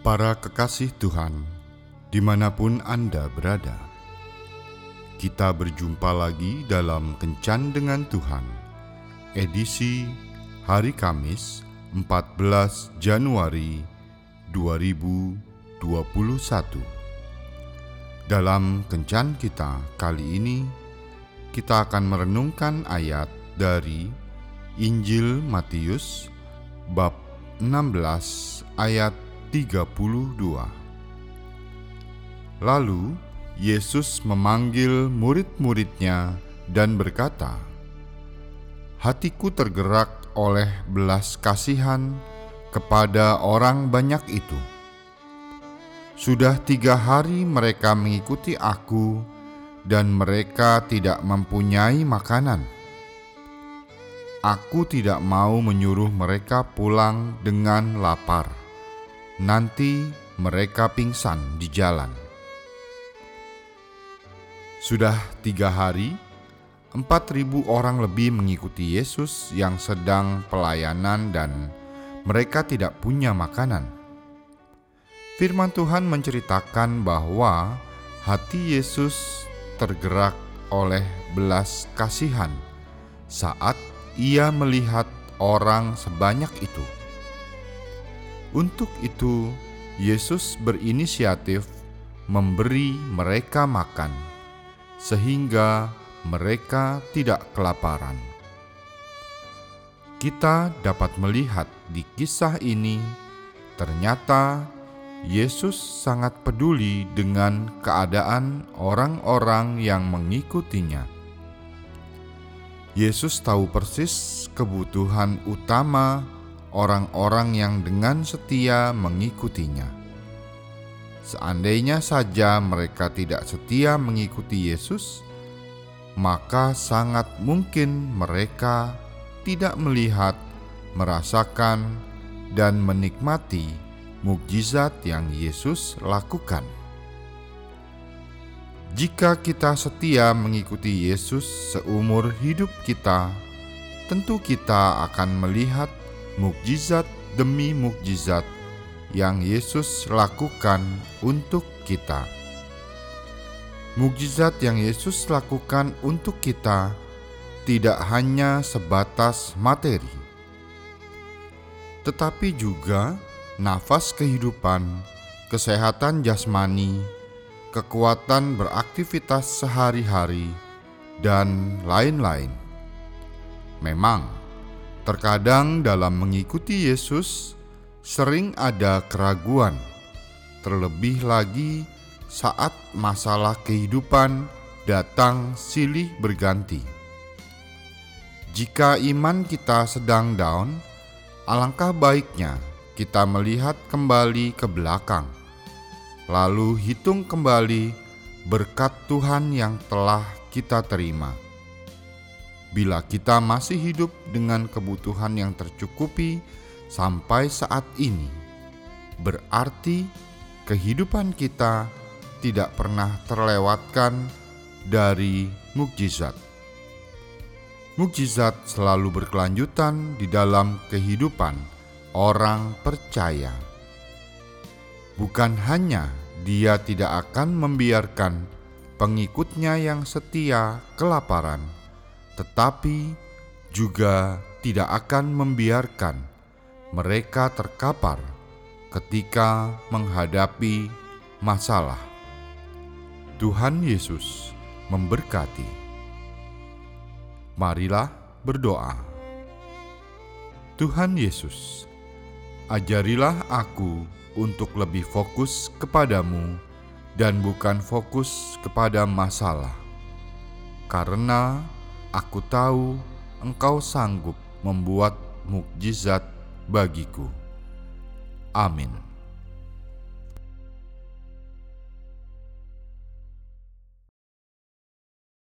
Para kekasih Tuhan, di mana pun Anda berada, kita berjumpa lagi dalam Kencan dengan Tuhan, edisi hari Kamis 14 Januari 2021. Dalam Kencan kita kali ini, kita akan merenungkan ayat dari Injil Matius bab 16 ayat 32. Lalu Yesus memanggil murid-muridnya dan berkata, "Hatiku tergerak oleh belas kasihan kepada orang banyak itu. Sudah tiga hari mereka mengikuti Aku, dan mereka tidak mempunyai makanan." Aku tidak mau menyuruh mereka pulang dengan lapar nanti mereka pingsan di jalan. Sudah tiga hari, empat ribu orang lebih mengikuti Yesus yang sedang pelayanan dan mereka tidak punya makanan. Firman Tuhan menceritakan bahwa hati Yesus tergerak oleh belas kasihan saat ia melihat orang sebanyak itu. Untuk itu, Yesus berinisiatif memberi mereka makan, sehingga mereka tidak kelaparan. Kita dapat melihat di kisah ini, ternyata Yesus sangat peduli dengan keadaan orang-orang yang mengikutinya. Yesus tahu persis kebutuhan utama orang-orang yang dengan setia mengikutinya. Seandainya saja mereka tidak setia mengikuti Yesus, maka sangat mungkin mereka tidak melihat, merasakan, dan menikmati mukjizat yang Yesus lakukan. Jika kita setia mengikuti Yesus seumur hidup kita, tentu kita akan melihat mukjizat demi mukjizat yang Yesus lakukan untuk kita. Mukjizat yang Yesus lakukan untuk kita tidak hanya sebatas materi, tetapi juga nafas kehidupan, kesehatan jasmani, kekuatan beraktivitas sehari-hari, dan lain-lain. Memang, Terkadang dalam mengikuti Yesus sering ada keraguan, terlebih lagi saat masalah kehidupan datang silih berganti. Jika iman kita sedang down, alangkah baiknya kita melihat kembali ke belakang, lalu hitung kembali berkat Tuhan yang telah kita terima bila kita masih hidup dengan kebutuhan yang tercukupi sampai saat ini, berarti kehidupan kita tidak pernah terlewatkan dari mukjizat. Mukjizat selalu berkelanjutan di dalam kehidupan orang percaya. Bukan hanya dia tidak akan membiarkan pengikutnya yang setia kelaparan tetapi juga tidak akan membiarkan mereka terkapar ketika menghadapi masalah. Tuhan Yesus memberkati. Marilah berdoa. Tuhan Yesus, ajarilah aku untuk lebih fokus kepadamu dan bukan fokus kepada masalah, karena Aku tahu engkau sanggup membuat mukjizat bagiku. Amin.